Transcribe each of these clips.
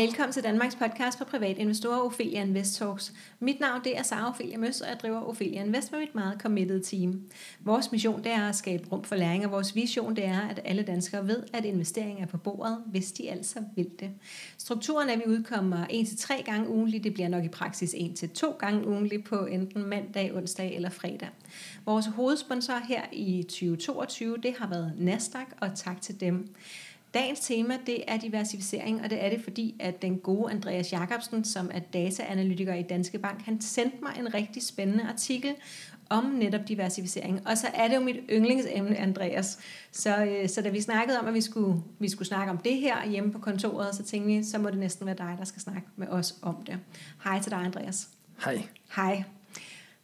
Velkommen til Danmarks podcast for private investorer Ophelia Invest Talks. Mit navn det er Sara Ophelia Møs, og jeg driver Ophelia Invest med mit meget committed team. Vores mission det er at skabe rum for læring, og vores vision det er, at alle danskere ved, at investering er på bordet, hvis de altså vil det. Strukturen er, at vi udkommer 1-3 gange ugenligt. Det bliver nok i praksis 1-2 gange ugenligt på enten mandag, onsdag eller fredag. Vores hovedsponsor her i 2022 det har været Nasdaq, og tak til dem. Dagens tema det er diversificering, og det er det fordi, at den gode Andreas Jacobsen, som er dataanalytiker i Danske Bank, han sendte mig en rigtig spændende artikel om netop diversificering. Og så er det jo mit yndlingsemne, Andreas. Så, øh, så da vi snakkede om, at vi skulle, vi skulle snakke om det her hjemme på kontoret, så tænkte vi, så må det næsten være dig, der skal snakke med os om det. Hej til dig, Andreas. Hej. Hej.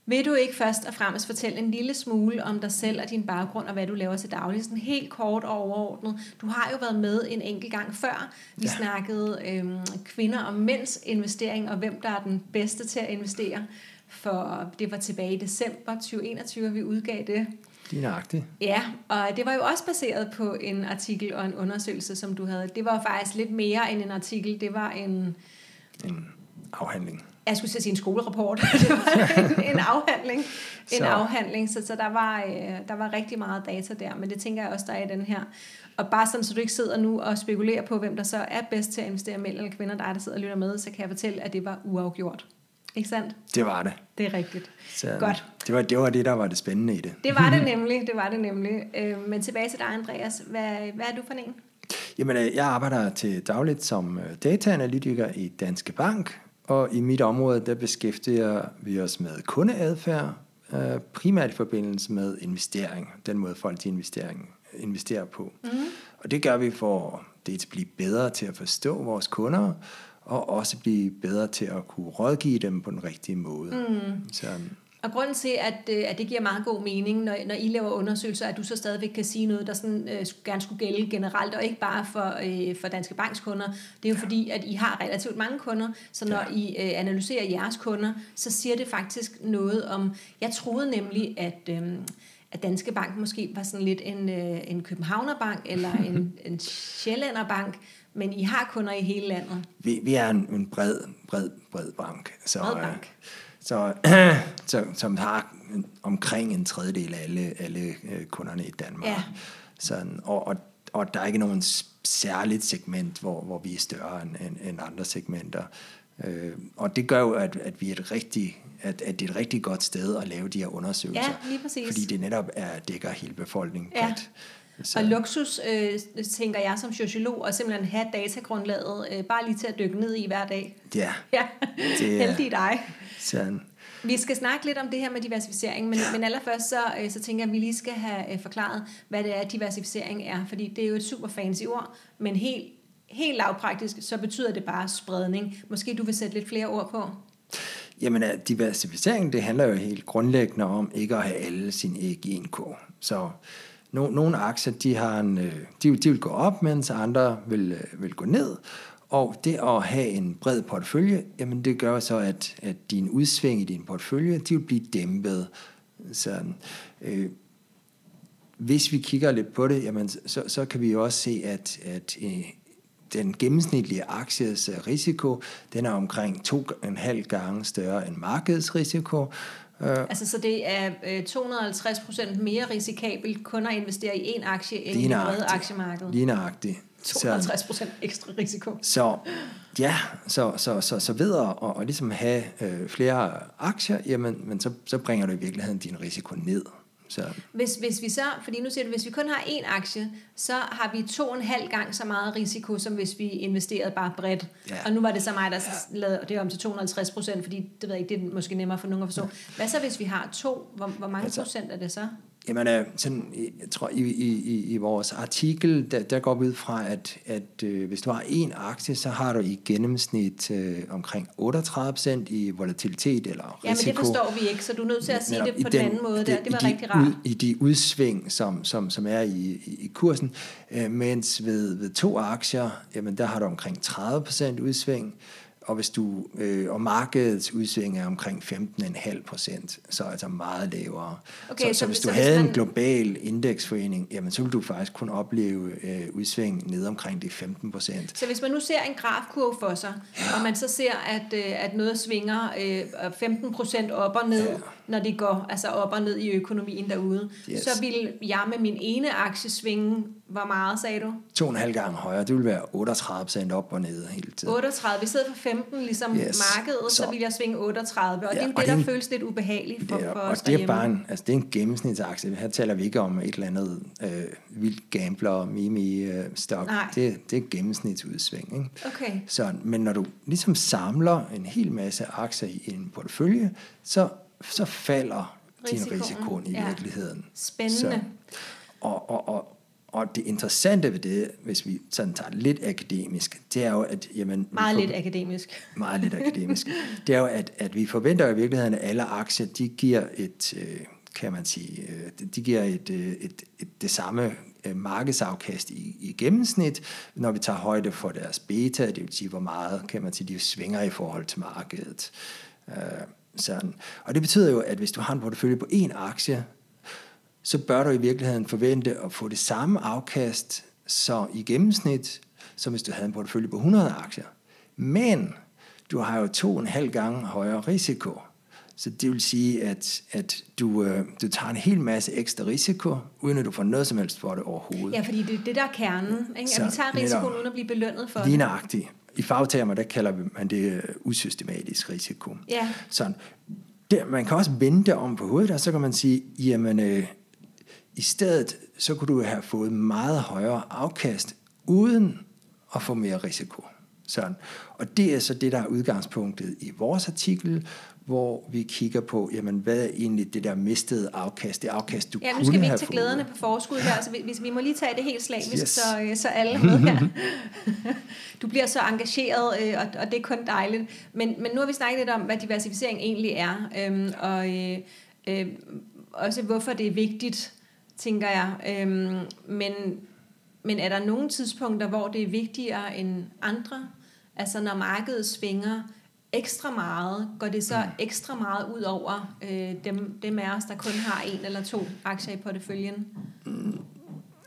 Vil du ikke først og fremmest fortælle en lille smule om dig selv og din baggrund og hvad du laver til daglig? Sådan helt kort og overordnet. Du har jo været med en enkelt gang før. Vi ja. snakkede øhm, kvinder og mænds investering og hvem der er den bedste til at investere. For det var tilbage i december 2021, vi udgav det. Dinagtigt. Ja, og det var jo også baseret på en artikel og en undersøgelse, som du havde. Det var faktisk lidt mere end en artikel. Det var en... En afhandling jeg skulle sige en skolerapport. det var en, en afhandling. En så. afhandling, så, så der, var, øh, der var rigtig meget data der, men det tænker jeg også, der er i den her. Og bare sådan, så du ikke sidder nu og spekulerer på, hvem der så er bedst til at investere mænd eller kvinder, der er, der sidder og lytter med, så kan jeg fortælle, at det var uafgjort. Ikke sandt? Det var det. Det er rigtigt. Så, Godt. Det var, det var det, der var det spændende i det. Det var det nemlig, det var det nemlig. Øh, men tilbage til dig, Andreas. Hvad, hvad er du for en? Jamen, øh, jeg arbejder til dagligt som øh, dataanalytiker i Danske Bank, og i mit område, der beskæftiger vi os med kundeadfærd, øh, primært i forbindelse med investering, den måde folk de investering, investerer på. Mm. Og det gør vi for det at blive bedre til at forstå vores kunder, og også blive bedre til at kunne rådgive dem på den rigtige måde. Mm. Så, og grunden til, at, øh, at det giver meget god mening, når, når I laver undersøgelser, at du så stadigvæk kan sige noget, der sådan, øh, gerne skulle gælde generelt, og ikke bare for, øh, for Danske Banks kunder. Det er jo ja. fordi, at I har relativt mange kunder, så når ja. I øh, analyserer jeres kunder, så siger det faktisk noget om... Jeg troede nemlig, at... Øh, at Danske Bank måske var sådan lidt en, øh, en Københavnerbank eller en, en Sjællænderbank, men I har kunder i hele landet. Vi, vi er en, en bred, bred, bred bank. Så, bred bank. Øh, så, så, som har omkring en tredjedel af alle, alle øh, kunderne i Danmark. Ja. Sådan, og, og, og der er ikke nogen særligt segment, hvor, hvor vi er større end, end, end andre segmenter. Øh, og det gør jo, at, at vi er et rigtig, at, at det er et rigtig godt sted at lave de her undersøgelser. Ja, lige præcis. Fordi det netop er, dækker hele befolkningen. Ja. Så. Og luksus, øh, tænker jeg som sociolog, og simpelthen have datagrundlaget øh, bare lige til at dykke ned i hver dag. Ja. ja. Det er, Heldig dig. Sådan. Vi skal snakke lidt om det her med diversificering, men, men allerførst så, øh, så tænker jeg, at vi lige skal have øh, forklaret, hvad det er, diversificering er, fordi det er jo et super fancy ord, men helt, helt lavpraktisk, så betyder det bare spredning. Måske du vil sætte lidt flere ord på? Jamen, diversificering, det handler jo helt grundlæggende om ikke at have alle sine æg i en kog. Så no, nogle aktier, de, har en, øh, de, de vil gå op, mens andre vil, øh, vil gå ned. Og det at have en bred portefølje, jamen det gør så, at, at din udsving i din portefølje, de vil blive dæmpet. Så, øh, hvis vi kigger lidt på det, jamen, så, så kan vi jo også se, at, at øh, den gennemsnitlige akties øh, risiko, den er omkring to og en halv gange større end markedsrisiko. Uh, altså så det er øh, 250% mere risikabelt kun at investere i en aktie end i det brede aktiemarked? Lige nøjagtigt. 52% ekstra risiko. Så ja, så, så, så, så ved at og, og ligesom have øh, flere aktier, jamen, men så, så bringer du i virkeligheden din risiko ned. Så. Hvis, hvis vi så, fordi nu siger du, hvis vi kun har én aktie, så har vi to og en halv gang så meget risiko, som hvis vi investerede bare bredt. Ja. Og nu var det så mig, der ja. lavede det om til 250 procent, fordi det ved jeg ikke, det er måske nemmere for nogen at forstå. Ja. Hvad så, hvis vi har to? Hvor, hvor mange altså, procent er det så? Jamen, øh, sådan, jeg tror, i, i, i vores artikel, der, der går vi ud fra, at, at øh, hvis du har en aktie, så har du i gennemsnit øh, omkring 38% i volatilitet eller risiko. Ja, men det forstår vi ikke, så du er nødt til at sige det på den, den anden måde. Der. Det var de, rigtig rart. Ud, I de udsving, som, som, som er i, i, i kursen, øh, mens ved, ved to aktier, jamen, der har du omkring 30% udsving, og hvis du øh, og markedets udsving er omkring 15,5 procent, så er altså meget lavere. Okay, så, så, så- hvis så du hvis havde man- en global indeksforening, jamen så vil du faktisk kunne opleve øh, udsving ned omkring de 15 procent. Så hvis man nu ser en grafkurve for sig, og man så ser, at, øh, at noget svinger øh, 15 procent op og ned, Ja. Når det går altså op og ned i økonomien derude, Yes. så vil jeg med min ene aktie svinge, hvor meget sagde du? To og en halv gang højere, det vil være 38 procent op og ned hele tiden. 38. I stedet for 15, ligesom Yes. markedet, så, Så- så vil jeg svinge 38. Og Ja, det er og det, det er der en- føles lidt ubehageligt for, Det er, for og os det er bare en, altså det er en gennemsnitsaktie. Her taler vi ikke om et eller andet øh, vildt gambler, mimi øh, stok. Nej. Det, det er gennemsnitsudsving. Ikke? Okay. Så, men når du ligesom samler en hel masse aktier i en portefølje, så, så falder din Risikoen, risiko i ja. virkeligheden. Spændende. Så, og, og, og, og det interessante ved det, hvis vi sådan tager lidt akademisk, det er jo, at... Jamen, Meget får- lidt akademisk. meget lidt akademisk, det er jo, at, at vi forventer i virkeligheden, at alle aktier, de giver et, øh, kan man sige, øh, de giver et, øh, et, et det samme markedsafkast i, i gennemsnit, når vi tager højde for deres beta, det vil sige, hvor meget, kan man sige, de svinger i forhold til markedet. Sådan. Og det betyder jo, at hvis du har en portefølje på én aktie, så bør du i virkeligheden forvente at få det samme afkast så i gennemsnit, som hvis du havde en portefølje på 100 aktier. Men du har jo to og en halv gange højere risiko. Så det vil sige, at, at du, øh, du tager en hel masse ekstra risiko, uden at du får noget som helst for det overhovedet. Ja, fordi det er det, der er kernen. Ikke? Så At vi tager risikoen uden at blive belønnet for Lige det. nøjagtigt. I fagtermer, der kalder man det øh, usystematisk risiko. Ja. Sådan. Der, man kan også vende det om på hovedet, og så kan man sige, jamen, øh, i stedet, så kunne du have fået meget højere afkast, uden at få mere risiko. Sådan. Og det er så det, der er udgangspunktet i vores artikel, hvor vi kigger på, jamen, hvad er egentlig det der mistede afkast, det afkast, du Ja, nu kunne skal vi have ikke tage fået. gladerne på forskud her, så vi, vi, vi må lige tage det helt slavisk, Yes. så, øh, så alle med her. Du bliver så engageret, øh, og, og det er kun dejligt. Men, men nu har vi snakket lidt om, hvad diversificering egentlig er, øhm, og øh, øh, også hvorfor det er vigtigt, tænker jeg. Øhm, men, men er der nogle tidspunkter, hvor det er vigtigere end andre? Altså når markedet svinger ekstra meget, går det så ekstra meget ud over øh, dem, dem af os, der kun har en eller to aktier i porteføljen?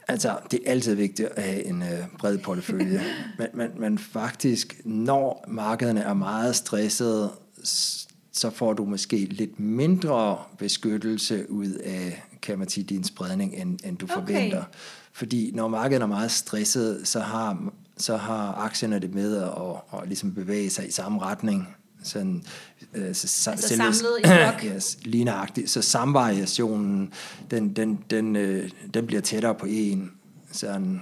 Altså, det er altid vigtigt at have en øh, bred portefølje. men, men, men faktisk, når markederne er meget stressede, så får du måske lidt mindre beskyttelse ud af, kan man sige, din spredning, end, end du Okay. forventer. Fordi når markedet er meget stresset, så har, så har aktierne det med at, at, at ligesom bevæge sig i samme retning. Sådan, øh, så, så, Altså selve- samlet i flok. yes, lige nøjagtigt. Så samvariationen, den, den, den, øh, den bliver tættere på en. Sådan,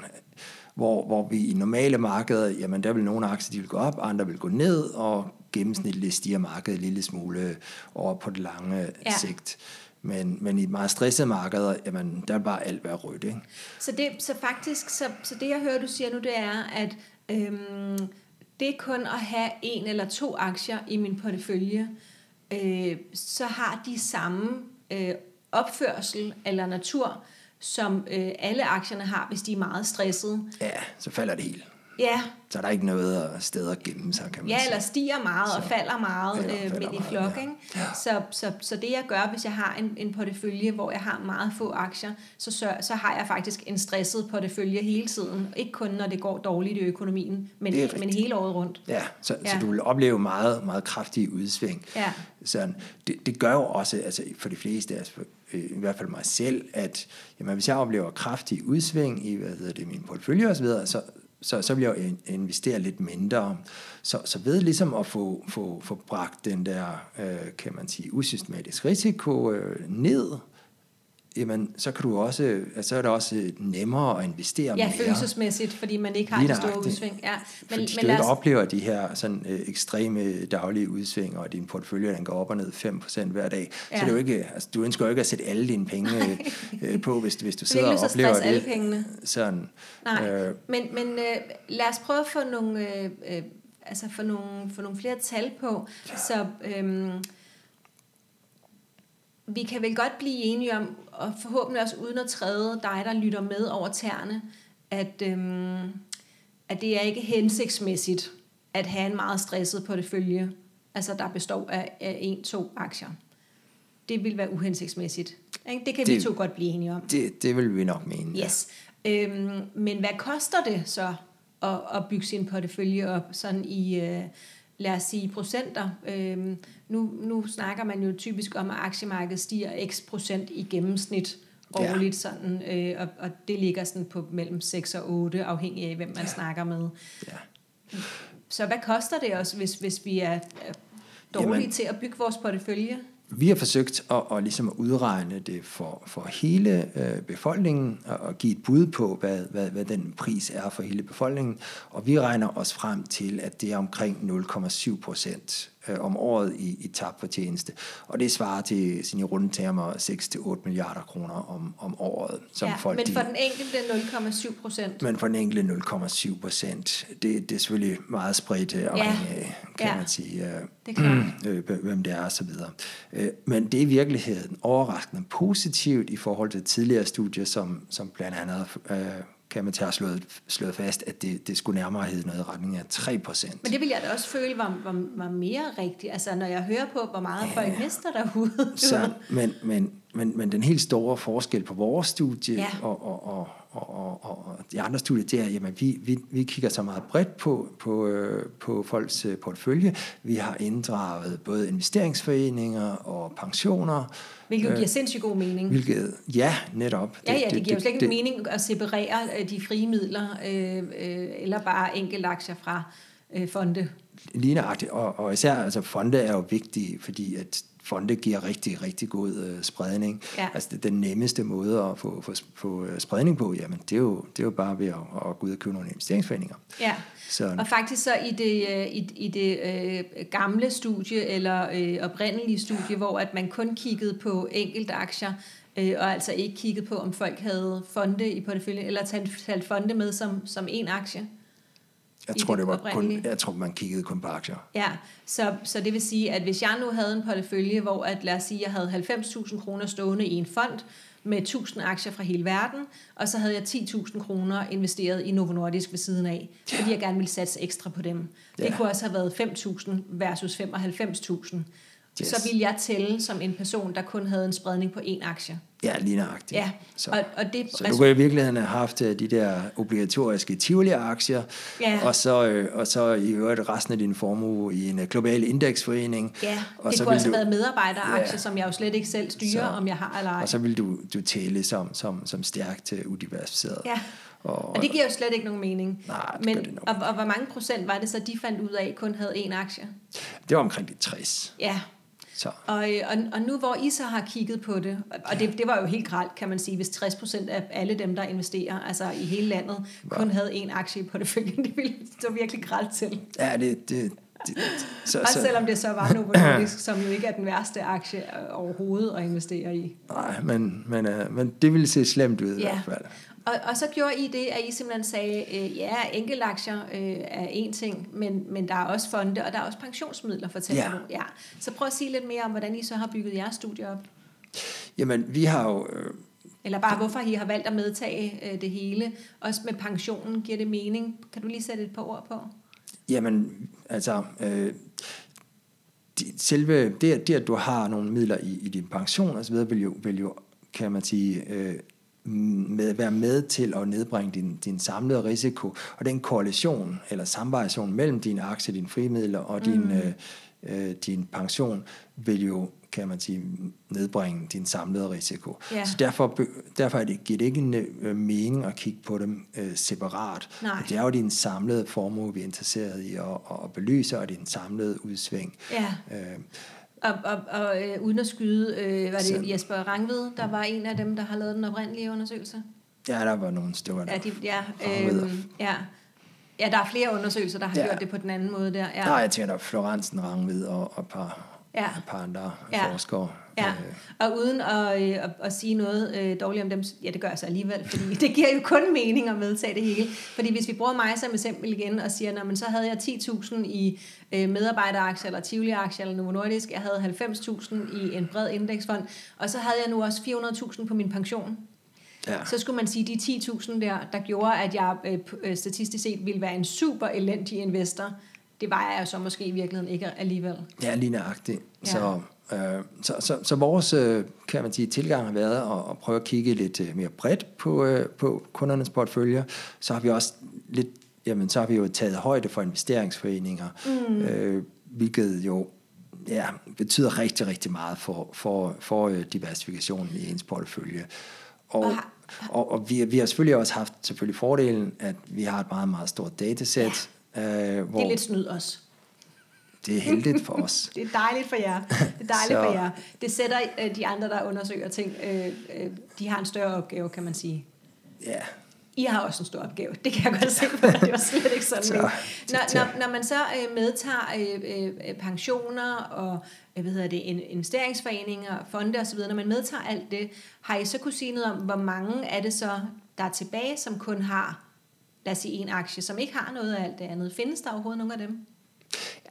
hvor, hvor vi i normale markeder, jamen der vil nogle aktier de vil gå op, andre vil gå ned, og gennemsnitligt stiger markedet en lille smule over på det lange ja. sigt. Men, men i meget stressede markeder, jamen der vil bare alt være rødt. Ikke? Så, det, så faktisk, så, så det jeg hører, du siger nu, det er, at øhm, det er kun at have en eller to aktier i min portefølje, øh, så har de samme øh, opførsel eller natur, som øh, alle aktierne har, hvis de er meget stressede. Ja, så falder det helt. Ja, Så er der ikke noget sted at gemme sig, kan man Ja, sige. eller stiger meget og Så- falder meget Eller øh, falder midt i flok. ja. Ikke? Ja. Så, så, så det jeg gør, hvis jeg har en, en portefølje, hvor jeg har meget få aktier, så, så, så har jeg faktisk en stresset portefølje hele tiden. Ikke kun når det går dårligt i økonomien, men, men hele året rundt. Ja, så, ja. så du vil opleve meget, meget kraftige udsving. Ja. Sådan, det, det gør jo også, altså for de fleste, altså for, øh, i hvert fald mig selv, at jamen, hvis jeg oplever kraftige udsving i hvad hedder det, min portefølje osv., så, så, så vil jeg jo investere lidt mindre. Så, så ved ligesom at få, få, få bragt den der, øh, kan man sige, usystematisk risiko øh, ned, jamen, så kan du også, altså, så er det også nemmere at investere Ja, mere. følelsesmæssigt, fordi man ikke har Lige de store udsving. Ja. Men, Fordi men du ikke os, oplever de her sådan, øh, ekstreme daglige udsving, og din portefølje den går op og ned 5% hver dag. Ja. Ja. Så det er jo ikke, altså, du ønsker jo ikke at sætte alle dine penge øh, på, hvis, hvis du Det er sidder og oplever stresse alle det. pengene. Sådan, Nej, øh, øh, men, men øh, lad os prøve at få nogle, øh, øh, altså få nogle, få nogle flere tal på. Så øhm, vi kan vel godt blive enige om, og forhåbentlig også uden at træde dig, der lytter med over tæerne, at, øhm, at det er ikke hensigtsmæssigt, at have en meget stresset portefølje, altså der består af, af en-to aktier. Det vil være uhensigtsmæssigt. Det kan det, vi to godt blive enige om. Det, det vil vi nok mene. Yes. Ja. Øhm, men hvad koster det så at, at bygge sin portefølje op sådan i, øh, lad os sige, procenter? Øhm, nu, nu snakker man jo typisk om, at aktiemarkedet stiger x procent i gennemsnit årligt, ja. sådan, øh, og, og det ligger sådan på mellem 6 og 8, afhængig af, hvem man ja. snakker med. Ja. Så hvad koster det også, hvis, hvis vi er, er dårlige Jamen, til at bygge vores portefølje? Vi har forsøgt at, at, ligesom at udregne det for, for hele øh, befolkningen og, og give et bud på, hvad, hvad, hvad den pris er for hele befolkningen. Og vi regner os frem til, at det er omkring 0,7 procent øh, om året i, i tab for tjeneste. Og det svarer til sin i runde termer 6-8 milliarder kroner om, om året. Som ja, folk, men for de, den enkelte 0,7 procent? Men for den enkelte 0,7 procent. Det, det er selvfølgelig meget spredt øh, afhængig af, kan ja. man sige, øh, det øh, hvem det er videre. Øh, men det er i virkeligheden overraskende positivt i forhold til tidligere studier, som, som blandt andet øh, kan man tage slået, slået fast, at det, det skulle nærmere hedde noget i retning af 3%. Men det vil jeg da også føle var, var, var mere rigtigt, altså når jeg hører på, hvor meget ja. folk mister derude. Så, men, men, men, men den helt store forskel på vores studie ja. og, og, og, og, og, og de andre studier, det er, jamen vi, vi, vi kigger så meget bredt på, på, øh, på folks øh, portefølje. Vi har inddraget både investeringsforeninger og pensioner. Hvilket giver øh, sindssygt god mening. Hvilket, ja, netop. Ja, ja, det, det giver jo slet ikke det, mening at separere de frie midler, øh, øh, eller bare enkelte aktier fra øh, fonde. Ligneragtigt, og, og især altså fonde er jo vigtige, fordi at fonde giver rigtig, rigtig god øh, spredning. Ja. Altså det, den nemmeste måde at få, få, få øh, spredning på, jamen det er jo, det er jo bare ved at, at gå ud og købe nogle investeringsforeninger. Ja, så. og faktisk så i det, øh, i, i det øh, gamle studie, eller øh, oprindelige studie, hvor at man kun kiggede på enkelte aktier, øh, og altså ikke kiggede på, om folk havde fonde i porteføljen, eller talt fonde med som, som en aktie. Jeg tror, det, det var kun, jeg tror, man kiggede kun på aktier. Ja, så, så det vil sige, at hvis jeg nu havde en portefølje, hvor at, lad os sige, jeg havde 90.000 kroner stående i en fond, med 1000 aktier fra hele verden, og så havde jeg 10.000 kroner investeret i Novo Nordisk ved siden af, fordi jeg gerne ville satse ekstra på dem. Ja. Det kunne også have været 5.000 versus 95.000 yes. så ville jeg tælle som en person, der kun havde en spredning på én aktie. Ja, lige nøjagtigt. Ja. Så, og, og det, så du kunne i virkeligheden have haft øh, de der obligatoriske Tivoli-aktier, ja. og, så, øh, og så i øvrigt resten af din formue i en øh, global indeksforening. Ja, og det så kunne også du, have været medarbejderaktier, ja, som jeg jo slet ikke selv styrer, så, om jeg har eller ej. Og så vil du, du tælle som, som, som stærkt udiversificeret. Ja. Og, og det giver jo slet ikke nogen mening. Nej, det Men, det. Og, og hvor mange procent var det så, de fandt ud af, kun havde én aktie? Det var omkring de 60. Ja, så. Og, øh, og, og nu hvor I så har kigget på det, og det, det var jo helt gralt, kan man sige, hvis 60% af alle dem, der investerer, altså i hele landet, ja. kun havde en aktie på det følgende, det ville stå virkelig gralt til. Ja, det, det, det, så, Også selvom det så var Novo Nordisk, som jo ikke er den værste aktie overhovedet at investere i. Nej, men, men, uh, men det ville se slemt ud ja. i hvert fald. Og, og så gjorde I det, at I simpelthen sagde, øh, ja, enkeltaktier øh, er en ting, men, men der er også fonde, og der er også pensionsmidler, fortæller ja. du. Ja. Så prøv at sige lidt mere om, hvordan I så har bygget jeres studie op. Jamen, vi har jo... Øh, Eller bare, hvorfor I har valgt at medtage øh, det hele. Også med pensionen, giver det mening? Kan du lige sætte et par ord på? Jamen, altså... Øh, selve det, det, at du har nogle midler i, i din pension osv., vil jo, vil jo, kan man sige... Øh, med, være med til at nedbringe din, din samlede risiko. Og den koalition eller samvariation mellem dine aktier, dine frimidler og din, mm. øh, øh, din pension vil jo kan man sige, nedbringe din samlede risiko. Ja. Så derfor, derfor er det, giver det ikke en øh, mening at kigge på dem øh, separat. Nej. Det er jo din samlede formue, vi er interesseret i at, at belyse, og din samlede udsving. Ja. Øh, og, og, og øh, uden at skyde, øh, var det så. Jesper Rangved, der var en af dem, der har lavet den oprindelige undersøgelse? Ja, der var nogle stykker der. Ja, de, ja, øh, ja. ja, der er flere undersøgelser, der har ja. gjort det på den anden måde der. Ja. Nej, jeg tænker, der er Florensen Rangved og, og et par, ja. et par andre ja. forskere. Ja, og uden at, øh, at, at sige noget øh, dårligt om dem, ja det gør jeg så alligevel, fordi det giver jo kun mening at medtage det hele. Fordi hvis vi bruger mig som eksempel igen og siger, men så havde jeg 10.000 i øh, medarbejderaktier eller Tivoli-aktier eller Novo Nordisk, jeg havde 90.000 i en bred indeksfond, og så havde jeg nu også 400.000 på min pension. Ja. Så skulle man sige, de 10.000 der, der gjorde, at jeg øh, øh, statistisk set ville være en super elendig investor, det var jeg jo så måske i virkeligheden ikke alligevel. Ja, lige nøjagtigt. Ja. Så, så, så, så vores øh, kan man sige, tilgang har været at, at prøve at kigge lidt øh, mere bredt på, øh, på kundernes portefølje. Så har vi også lidt, jamen, så har vi jo taget højde for investeringsforeninger, mm. øh, hvilket jo ja, betyder rigtig, rigtig meget for, for, for øh, diversifikationen i ens portefølje. Og, Og og, og, vi, vi har selvfølgelig også haft selvfølgelig fordelen, at vi har et meget, meget stort datasæt, ja. øh, hvor Det er lidt snyd også. Det er heldigt for os. Det er dejligt for jer. Det er dejligt Så- for jer. Det sætter øh, de andre, der undersøger ting, øh, øh, de har en større opgave, kan man sige. Ja, I har også en stor opgave. Det kan jeg godt se på. Det var slet ikke sådan. Så, når, når, når man så øh, medtager øh, øh, pensioner og øh, hvad hedder det, in- investeringsforeninger, fonde osv., når man medtager alt det, har I så kunne sige noget om, hvor mange er det så, der er tilbage, som kun har, lad os sige, en aktie, som ikke har noget af alt det andet. Findes der overhovedet nogle af dem?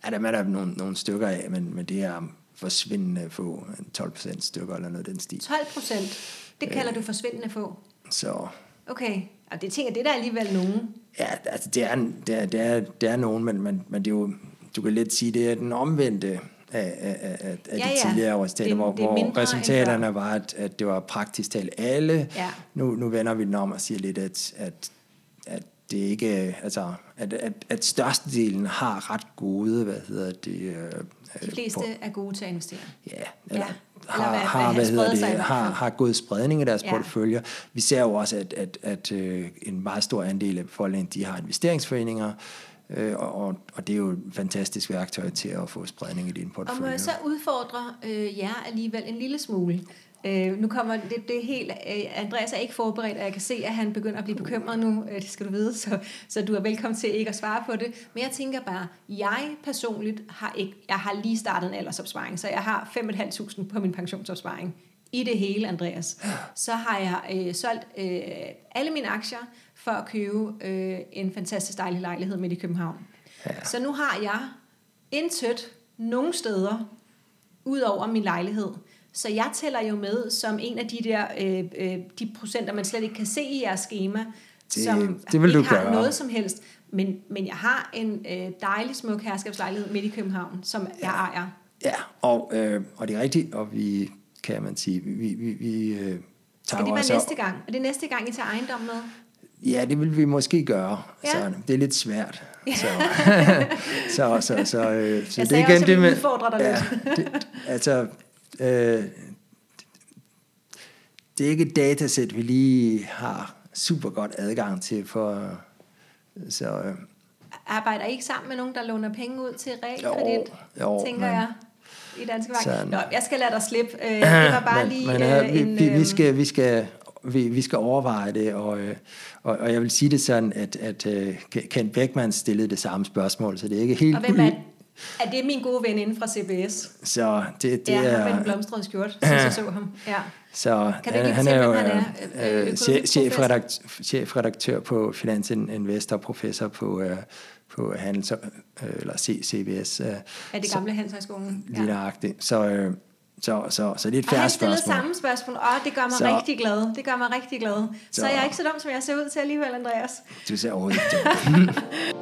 Ja der er der nogle, nogle stykker af, men, men det er forsvindende få, 12 procent stykker eller noget den stil. 12 procent. Det kalder du forsvindende få. Så Okay, og det tænker det er der alligevel nogen. ja, altså det er, det er, det er, det er nogen, men, men, men det er jo, du kan lidt sige, det er den omvendte af, af, af, af Ja, de ja. tidligere resultater, Det- hvor, det hvor resultaterne var, at, at det var praktisk talt alle. Ja. Nu, nu vender vi den om og siger lidt, at, at, at det ikke, altså, at, at, at størstedelen har ret gode, hvad hedder det, øh, De fleste er gode til at investere. ja, eller, Ja. ja. Eller har, hvad- har, hvad hvad hedder sig det, har, har god spredning i deres Ja. porteføljer. Vi ser jo også, at, at, at øh, en meget stor andel af befolkningen, de har investeringsforeninger, øh, og, og, det er jo et fantastisk værktøj til at få spredning i din Og må portefølje. jeg så udfordre øh, jer alligevel en lille smule? Øh, nu kommer det, det helt... Øh, Andreas er ikke forberedt, og jeg kan se, at han begynder at blive bekymret nu. Øh, det skal du vide, så, så du er velkommen til ikke at svare på det. Men jeg tænker bare, jeg personligt har ikke... Jeg har lige startet en aldersopsparing, så jeg har 5.500 på min pensionsopsparing. I det hele, Andreas. Så har jeg øh, solgt øh, alle mine aktier for at købe øh, en fantastisk dejlig lejlighed midt i København. Ja. Så nu har jeg intet nogen steder ud over min lejlighed. Så jeg tæller jo med som en af de der øh, øh, de procenter, man slet ikke kan se i jeres schema, Det- som det vil ikke du har gøre. noget som helst. Men, men jeg har en øh, dejlig smuk herskabslejlighed midt i København, som jeg ejer. Ja, og, øh, og det er rigtigt, og vi, kan man sige, vi, vi, vi øh, tager Skal det være også- næste gang? Er det næste gang, I tager ejendom med? Ja, det vil vi måske gøre. Ja. Så det er lidt svært. Så, så, så, så, øh, så Jeg det er igen også, det med... udfordrer dig ja, det, altså, øh, det er ikke et datasæt, vi lige har super godt adgang til for... Så, øh, Arbejder I ikke sammen med nogen, der låner penge ud til realkredit? Jo, jo, tænker men- jeg. I Danske Bank. Sådan. Nå, jeg skal lade dig slippe. Øh, det var bare men, lige men, øh, øh, vi, en... vi, vi, øh, skal, vi, skal, vi, vi skal overveje det, og, øh, og, og jeg vil sige det sådan, at, at øh, Ken Beckmann stillede det samme spørgsmål, så det er ikke helt... Og hvem er, er det min gode ven inden fra CBS? Så det, det ja, er... ham med den blomstrede skjort, synes jeg så ham. Ja. Så Kan du han, ikke han er jo han er? Øh, øh, chef- chefredaktør, chefredaktør på Finans Investor, professor på, øh, på Handels, øh, eller CBS. Øh, Er det gamle Handelshøjskolen? lige nøjagtigt. Så, øh, så, så, så det er et Og færre han stillede spørgsmål. samme spørgsmål. Åh, det gør mig så, Så- rigtig glad. Det gør mig rigtig glad. Så, så Så- jeg er ikke så dum, som jeg ser ud til alligevel, Andreas. Du ser overhovedet ikke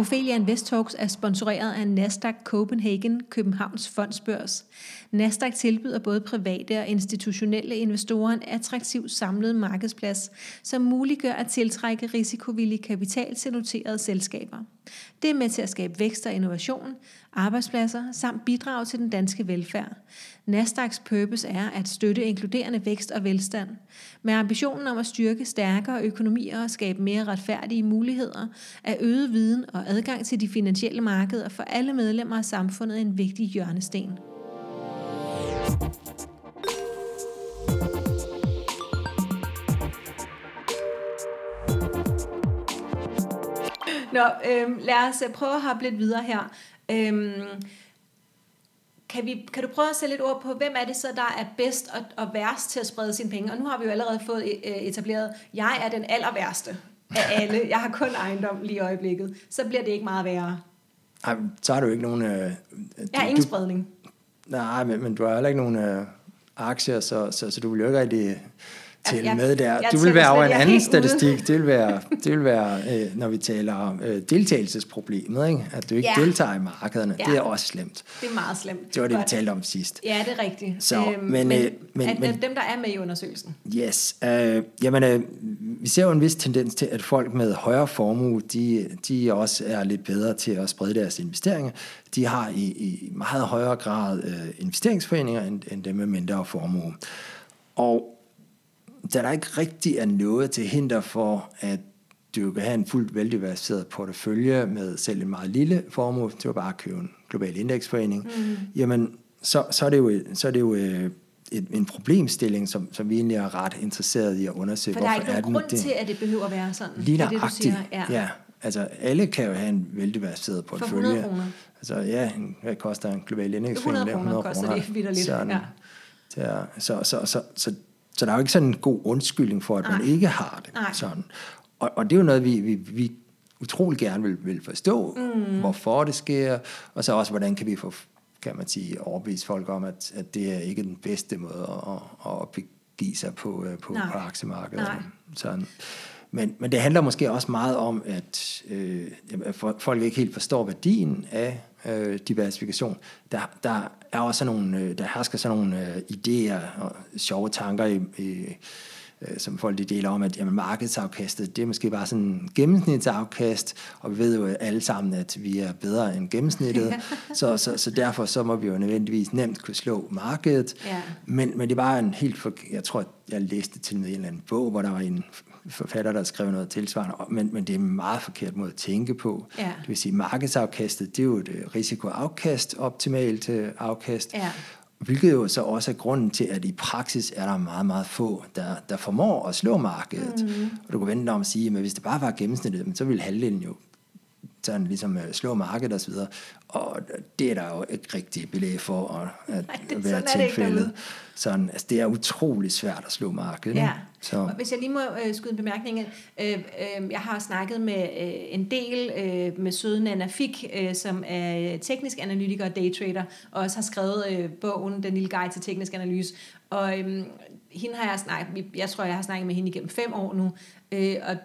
Ophelia Invest er sponsoreret af Nasdaq Copenhagen, Københavns Fondsbørs. Nasdaq tilbyder både private og institutionelle investorer en attraktiv samlet markedsplads, som muliggør at tiltrække risikovillig kapital til noterede selskaber. Det er med til at skabe vækst og innovation, arbejdspladser samt bidrage til den danske velfærd. Nasdaqs purpose er at støtte inkluderende vækst og velstand. Med ambitionen om at styrke stærkere økonomier og skabe mere retfærdige muligheder, er øget viden og adgang til de finansielle markeder for alle medlemmer af samfundet en vigtig hjørnesten. Nå, øhm, lad os øh, prøve at hoppe lidt videre her. Øhm, kan, vi, kan du prøve at sætte lidt ord på, hvem er det så, der er bedst og, og værst til at sprede sine penge? Og nu har vi jo allerede fået øh, etableret, jeg er den aller værste af alle. Jeg har kun ejendom lige i øjeblikket. Så bliver det ikke meget værre. Ej, så har du ikke nogen... Øh, Jeg har du, ingen spredning. Nej, men, men du har heller ikke nogen øh, aktier, så, så, så du vil jo ikke rigtig tælle jeg- med der. Du vil være over en anden helt ude. statistik. Det vil være, det vil være øh, når vi taler om øh, deltagelsesproblemet, ikke? at du ikke Ja. deltager i markederne. Ja. Det er også slemt. Det er meget slemt. Det var det, vi Godt. talte om sidst. Ja, det er rigtigt. Så, men, men, øh, men- at, men- dem, der er med i undersøgelsen. Yes. Øh, jamen, øh, vi ser jo en vis tendens til, at folk med højere formue, de, de også er lidt bedre til at sprede deres investeringer. De har i, i meget højere grad øh, investeringsforeninger, end, end dem med mindre formue. Og da der ikke rigtig er noget til hinder for, at du kan have en fuldt veldiversificeret portefølje med selv en meget lille formue, det var bare at købe en global indeksforening, mm. jamen så, så er det jo, så er det jo øh, et, en problemstilling, som, som vi egentlig er ret interesseret i at undersøge. For der er ikke nogen grund det? til, at det behøver at være sådan. Lige nøjagtigt. Ja. ja. Altså, alle kan jo have en veldiversificeret portefølje. 100 kroner. Altså, ja, hvad koster en global index? 100 kroner koster det vitterligt, Sådan. ja. Er, så, så, så, så, så der er jo ikke sådan en god undskyldning for, at man Nej. ikke har det. Nej. Sådan. Og, og det er jo noget, vi, vi, vi utrolig gerne vil, vil forstå, mm. hvorfor det sker, og så også, hvordan kan vi få, kan man sige, overbevise folk om, at, at det er ikke den bedste måde at, at begive sig på, øh, på, Nej. på aktiemarkedet. Nej. Sådan. Men, men det handler måske også meget om, at, øh, folk ikke helt forstår værdien af øh, diversifikation. Der, der er også sådan nogle, øh, der hersker sådan nogle øh, idéer og sjove tanker i, i øh, som folk de deler om, at jamen, markedsafkastet, det er måske bare sådan en gennemsnitsafkast, og vi ved jo alle sammen, at vi er bedre end gennemsnittet, så, så, så derfor så må vi jo nødvendigvis nemt kunne slå markedet, Ja. men, men det var en helt, for, jeg tror, jeg læste til med en eller anden bog, hvor der var en forfatter, der skrev noget tilsvarende, men, men det er en meget forkert måde at tænke på. Ja. Det vil sige, markedsafkastet, det er jo et øh, risikoafkast, optimalt øh, afkast, Ja. Hvilket jo så også er grunden til, at i praksis er der meget, meget få, der, der formår at slå markedet. Mm. Og du kan vente om at sige, at hvis det bare var gennemsnittet, så ville halvdelen jo sådan ligesom øh, slå markedet osv. Og det er der jo ikke rigtig belæg for at, at Nej, det- være sådan det tilfældet. derude. Sådan, altså, det er utrolig svært at slå markedet. Ja. Så, Og Hvis jeg lige må øh, skyde en bemærkning ind. Øh, øh, jeg har snakket med øh, en del øh, med søde Nana Fik, øh, som er teknisk analytiker og daytrader, og også har skrevet øh, bogen Den lille guide til teknisk analyse. Og øh, hende har jeg snakket, jeg tror, jeg har snakket med hende igennem fem år nu, øh, og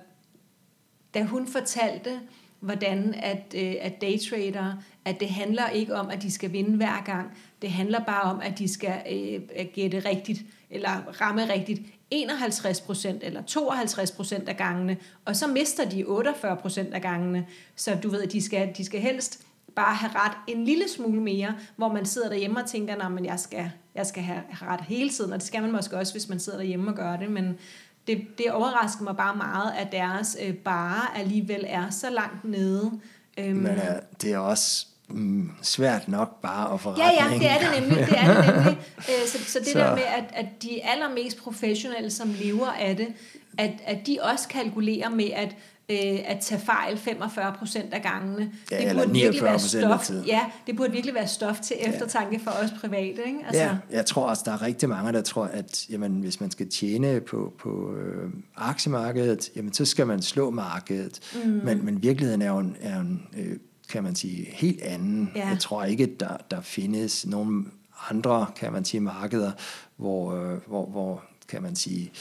da hun fortalte, hvordan at, øh, at daytrader, at det handler ikke om, at de skal vinde hver gang. Det handler bare om, at de skal øh, gætte rigtigt, eller ramme rigtigt 51 procent eller 52 procent af gangene, og så mister de 48 procent af gangene. Så du ved, at de skal, de skal helst bare have ret en lille smule mere, hvor man sidder derhjemme og tænker, at jeg skal, jeg skal have ret hele tiden, og det skal man måske også, hvis man sidder derhjemme og gør det, men det, det overrasker mig bare meget, at deres øh, bare alligevel er så langt nede. Øhm, men øh, det er også mm, svært nok bare at få Ja, ja, det er det nemlig. Det er det nemlig. Øh, så, så det så. der med, at, at de allermest professionelle, som lever af det, at, at de også kalkulerer med at, øh, at tage fejl 45 procent af gangene. Ja, det eller burde virkelig 49% være stof. Ja, det burde virkelig være stof til eftertanke for os private. Ikke? Altså, Ja, jeg tror også, der er rigtig mange, der tror, at jamen, hvis man skal tjene på, på øh, aktiemarkedet, jamen, så skal man slå markedet. Mm. Men, men virkeligheden er jo en, er en øh, kan man sige, helt anden. Ja. Jeg tror ikke, der, der findes nogen andre, kan man sige, markeder, hvor, øh, hvor, hvor kan man sige,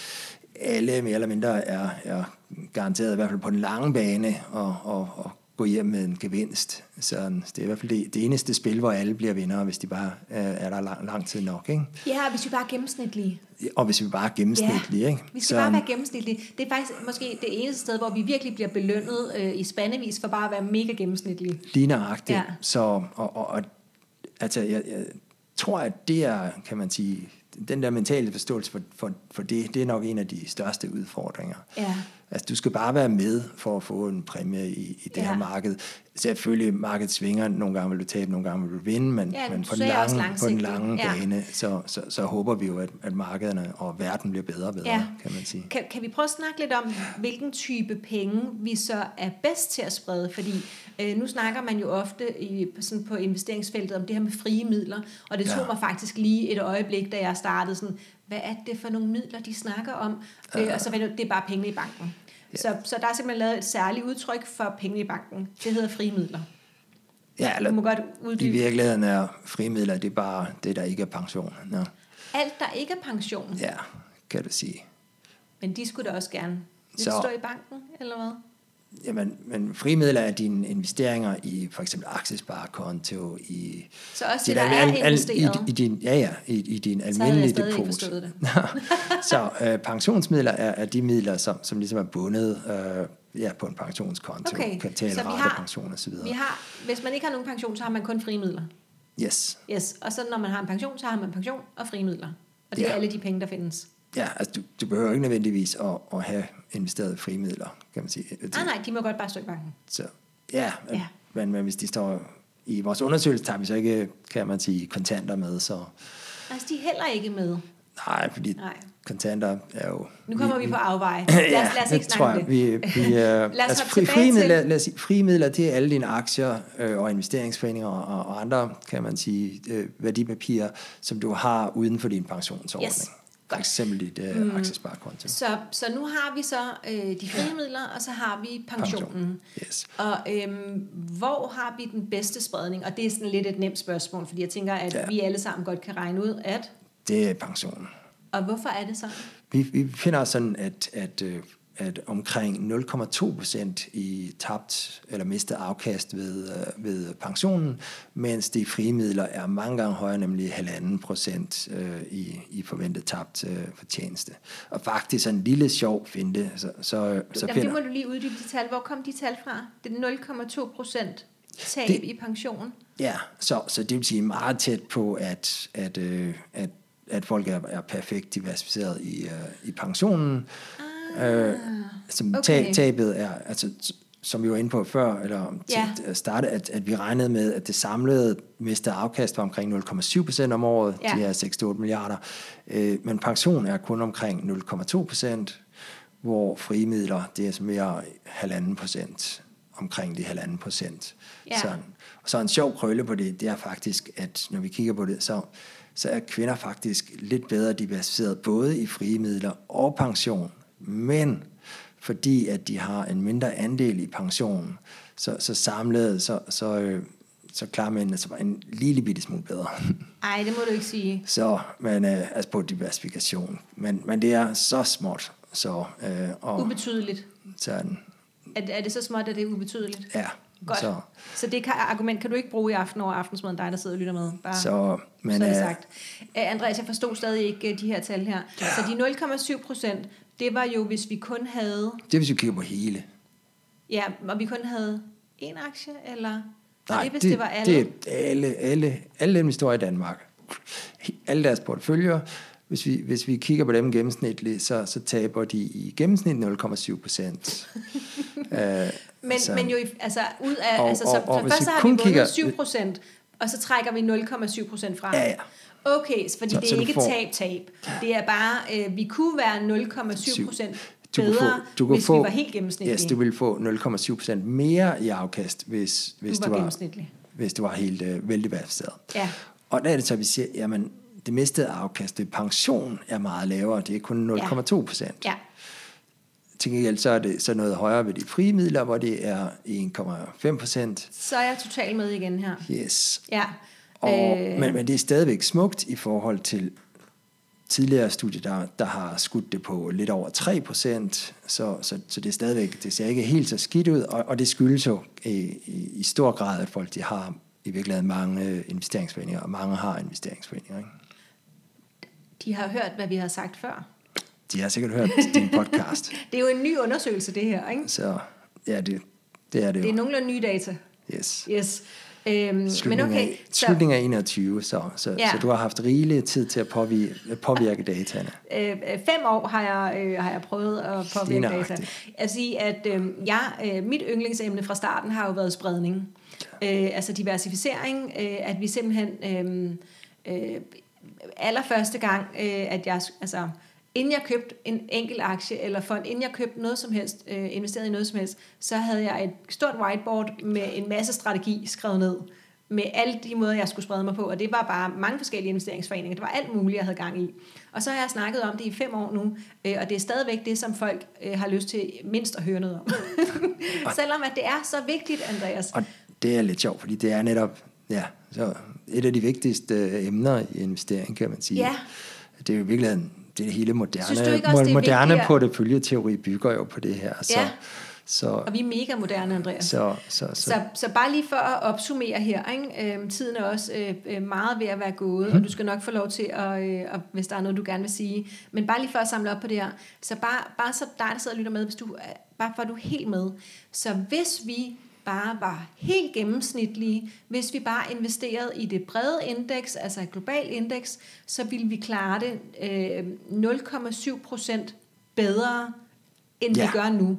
alle mere eller mindre er, er garanteret, i hvert fald på den lange bane, og, og, og gå hjem med en gevinst. Så det er i hvert fald det, det eneste spil, hvor alle bliver vindere, hvis de bare øh, er der lang, lang tid nok. Ikke? ja, hvis vi bare er gennemsnitlige. Og hvis vi bare er gennemsnitlige. Ikke? Vi skal bare være gennemsnitlige. Det er faktisk måske det eneste sted, hvor vi virkelig bliver belønnet øh, i spandevis for bare at være mega gennemsnitlige. Lige nøjagtigt. Ja. Så, og, og, og altså, jeg, jeg tror, at det er, kan man sige, den der mentale forståelse for, for, for det, det er nok en af de største udfordringer. Ja. Altså, du skal bare være med for at få en præmie i, i det Ja. her marked. Selvfølgelig, markedet svinger. Nogle gange vil du tabe, nogle gange vil du vinde, men, Ja, men på, den lange, på den lange Ja. bane, så, så, så håber vi jo, at, at markederne og verden bliver bedre og bedre, Ja. kan man sige. Kan, kan vi prøve at snakke lidt om, hvilken type penge vi så er bedst til at sprede? Fordi øh, nu snakker man jo ofte i, sådan på investeringsfeltet om det her med frie midler, og det tog Ja. mig faktisk lige et øjeblik, da jeg startede sådan, hvad er det for nogle midler, de snakker om? Øh, og så det, det er bare penge i banken. Så, så der er simpelthen lavet et særligt udtryk for penge i banken. Det hedder frie midler. Ja, Du må eller, godt I uddybe. virkeligheden er frimidler, det er bare det, der ikke er pension. Ja. Alt, der ikke er pension. Ja, kan du sige. Men de skulle da også gerne. Vil Så- det stå i banken, eller hvad? Jamen, men frimidler er dine investeringer i for eksempel aktiesparekonto, i Så også det, dit der al- er al- i, i din, ja, ja, i, i din Så almindelige ikke depot. det. så øh, pensionsmidler er, er de midler, som, som ligesom er bundet øh, ja, på en pensionskonto, Okay, kapital, så vi rate, har- pension osv. Vi har, hvis man ikke har nogen pension, så har man kun frie midler. Yes. Yes. Og så når man har en pension, så har man pension og frie midler. Og det er Ja. alle de penge, der findes. Ja, altså du, du behøver ikke nødvendigvis at, at have investeret frimidler, kan man sige. Nej, nej, de må godt bare stå i banken. Så, ja, Ja. Men, men hvis de står i vores undersøgelse, tager vi så ikke, kan man sige, kontanter med, så Altså, de er heller ikke med. nej, fordi Nej. kontanter er jo... Nu kommer vi, på afveje. Lad os, lad os ikke snakke tror det. jeg. Vi, vi, uh, os altså fri, frimidler, til- lad os frimidler, det er alle dine aktier øh, og investeringsforeninger og, og andre, kan man sige, øh, værdipapirer, som du har uden for din pensionsordning. Yes. For eksempel dit øh, mm. aktiesparekonto. Så, så nu har vi så øh, de frie midler, og så har vi pensionen. Pension. Yes. Og øhm, hvor har vi den bedste spredning? Og det er sådan lidt et nemt spørgsmål, fordi jeg tænker, at ja. Ja. vi alle sammen godt kan regne ud, at... Det er pensionen. Og hvorfor er det sådan? Vi, vi finder sådan, at, at, øh, at omkring 0,2 procent i tabt eller mistet afkast ved, øh, ved pensionen, mens de frie midler er mange gange højere, nemlig halvanden procent øh, i, i forventet tabt øh, fortjeneste. Og faktisk en lille sjov finte, så, så, så Jamen, det må du lige uddybe de tal. Hvor kom de tal fra? Det er 0,2 procent tab Det- i pension. Ja, så, så det vil sige meget tæt på, at, at, øh, at, at folk er, er perfekt diversificeret i, øh, i pensionen. Øh, som okay. okay. tabet er, altså, som vi var inde på før, eller til Ja. at starte, at, at vi regnede med, at det samlede mistede afkast var omkring 0,7 procent om året, Ja. de her 6-8 milliarder. Øh, men pension er kun omkring 0,2 procent, hvor frie midler, det er så mere halvanden procent, omkring de halvanden procent. Ja. Sådan. Og så en sjov krølle på det, det er faktisk, at når vi kigger på det, så, så er kvinder faktisk lidt bedre diversificeret, både i frie midler og pension. Men fordi at de har en mindre andel i pensionen, så, så samlet, så, så, øh, så klarer mændene sig bare en lille bitte smule bedre. Ej, det må du ikke sige. så, men øh, altså på diversifikation. Men, men det er så småt, så, øh, og Ubetydeligt. sådan, Er, er det så småt, at det er ubetydeligt? ja. Godt. Så, Så det kan, argument kan du ikke bruge i aften over aftensmaden, dig der sidder og lytter med. Bare så, men, så er det øh, sagt. Uh, Andreas, jeg forstod stadig ikke uh, de her tal her. Ja. Så de 0,7 procent, det var jo, hvis vi kun havde... det er, hvis vi kigger på hele. Ja, og vi kun havde én aktie, eller... Nej, det, hvis det, det var alle? Det er alle, alle, alle dem, der står i Danmark. Alle deres porteføljer. Hvis vi, hvis vi kigger på dem gennemsnitligt, så, så taber de i gennemsnit 0,7 procent. uh, men, så- men jo, i- altså ud af... Og- altså, så, og- og så først har vi vundet kigger- 7 procent, og så trækker vi 0,7 procent fra. Ja, ja. Okay, så fordi Så- det så er du ikke får- tab-tab. Det er bare, øh, vi kunne være 0,7 procent Du kunne bedre, få- du kunne hvis få- vi var helt gennemsnitlige. Yes, du ville få 0,7 procent mere i afkast, hvis, hvis, var du, var, hvis du var helt øh, veldiversificeret. Ja. Og der er det så, vi siger, jamen, det mistede afkast ved pension er meget lavere. Det er kun 0,2 procent. Ja, Til gengæld så er det så noget højere ved de frie midler, hvor det er 1,5 procent. så er jeg totalt med igen her. Yes. Ja. Og, Øh, men, men det er stadigvæk smukt i forhold til tidligere studier, der, der har skudt det på lidt over 3 procent, så, så, så det er stadigvæk, det ser ikke helt så skidt ud, og, og det skyldes jo i, i, i stor grad, at folk de har i virkeligheden mange investeringsforeninger, og mange har investeringsforeninger. Ikke? de har hørt, hvad vi har sagt før. De har sikkert hørt din podcast, Det er jo en ny undersøgelse, det her. Ikke? så ja, det, det er det Det er nogenlunde nye data. Yes. Yes. Øhm, men okay, af, så slutningen af 21, så, så, Ja. ja. så du har haft rigelig tid til at påvirke, påvirke dataene. øh, øh, fem år har jeg, øh, har jeg prøvet at påvirke data. Jeg sige, at øh, jeg, øh, mit yndlingsemne fra starten har jo været spredning. Øh, altså diversificering, øh, at vi simpelthen øh, øh, allerførste gang, øh, at jeg, altså inden jeg købte en enkelt aktie eller fond, inden jeg købte noget som helst, øh, investeret i noget som helst, så havde jeg et stort whiteboard med en masse strategi skrevet ned med alle de måder, jeg skulle sprede mig på, og det var bare mange forskellige investeringsforeninger. Det var alt muligt, jeg havde gang i. Og så har jeg snakket om det i fem år nu, øh, og det er stadigvæk det, som folk øh, har lyst til mindst at høre noget om. Selvom at det er så vigtigt, Andreas. Og det er lidt sjovt, fordi det er netop ja, så et af de vigtigste øh, emner i investering, kan man sige. Ja. det er jo i virkeligheden det hele moderne, Synes du ikke også, det er porteføljeteori bygger jo på det her. Så, Ja. så, Og vi er mega moderne, Andreas. så, så, så, Så, så bare lige for at opsummere her, ikke? Øhm, tiden er også øh, øh, meget ved at være gået, mm. og du skal nok få lov til, at, øh, at, hvis der er noget, du gerne vil sige. Men bare lige for at samle op på det her, så bare, bare så dig, der sidder og lytter med, hvis du, bare for at du er helt med. Så hvis vi bare var helt gennemsnitlige, hvis vi bare investerede i det brede indeks, altså et globalt indeks, så ville vi klare det øh, 0,7 procent bedre, end Ja. vi gør nu.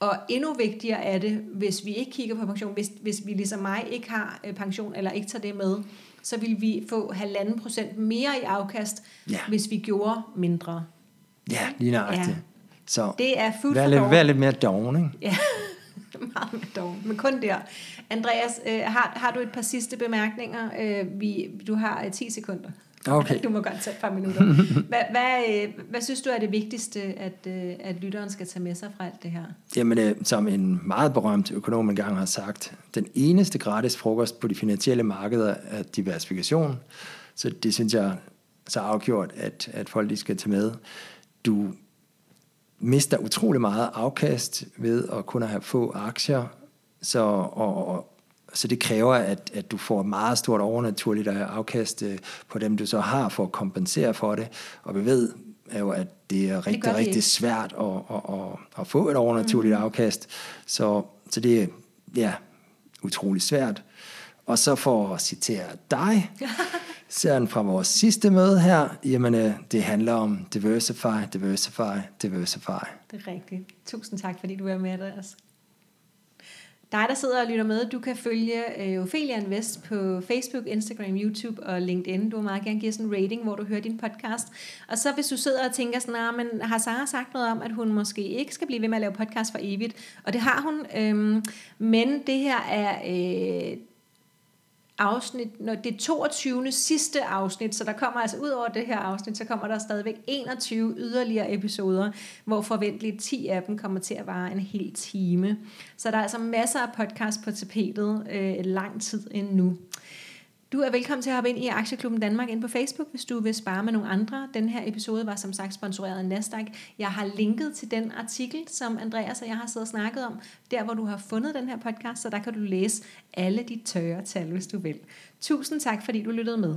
Og endnu vigtigere er det, hvis vi ikke kigger på pension, hvis, hvis vi ligesom mig ikke har øh, pension, eller ikke tager det med, så vil vi få halvanden procent mere i afkast, Ja. hvis vi gjorde mindre. ja, lige nøjagtigt. Ja. Så Det er vær lidt, vær lidt mere doven, ikke? Ja, meget med dog, men kun der. Andreas, øh, har, har du et par sidste bemærkninger? Øh, vi, du har øh, 10 sekunder. Okay. Du må godt tage et par minutter. Hvad, hvad, øh, hvad synes du er det vigtigste, at, øh, at lytteren skal tage med sig fra alt det her? Jamen, øh, som en meget berømt økonom engang har sagt, den eneste gratis frokost på de finansielle markeder er diversifikation. Så det synes jeg så afgjort, at, at folk de skal tage med. Du mister utrolig meget afkast ved at kun have få aktier, så, og, og, så det kræver, at, at du får et meget stort overnaturligt afkast øh, på dem, du så har for at kompensere for det. Og vi ved jo, at det er rigtig, gør vi rigtig svært at, at, at, at få et overnaturligt mm. afkast. Så, så det er ja, utrolig svært. Og så for at citere dig, serien fra vores sidste møde her, jamen øh, det handler om diversify, diversify, diversify. Det er rigtigt. Tusind tak, fordi du er med, Andreas. Dig, der sidder og lytter med, du kan følge øh, Ophelia Invest på Facebook, Instagram, YouTube og LinkedIn. Du må meget gerne give sådan en rating, hvor du hører din podcast. Og så hvis du sidder og tænker sådan, nah, men har Sara sagt noget om, at hun måske ikke skal blive ved med at lave podcast for evigt? Og det har hun, øhm, men det her er... Øh, afsnit, når det er 22. sidste afsnit, så der kommer altså ud over det her afsnit, så kommer der stadigvæk 21 yderligere episoder, hvor forventeligt 10 af dem kommer til at vare en hel time. Så der er altså masser af podcast på tapetet øh, lang tid endnu. Du er velkommen til at hoppe ind i Aktieklubben Danmark ind på Facebook, hvis du vil spare med nogle andre. Den her episode var som sagt sponsoreret af Nasdaq. Jeg har linket til den artikel, som Andreas og jeg har siddet og snakket om, der hvor du har fundet den her podcast, så der kan du læse alle de tørre tal, hvis du vil. Tusind tak, fordi du lyttede med.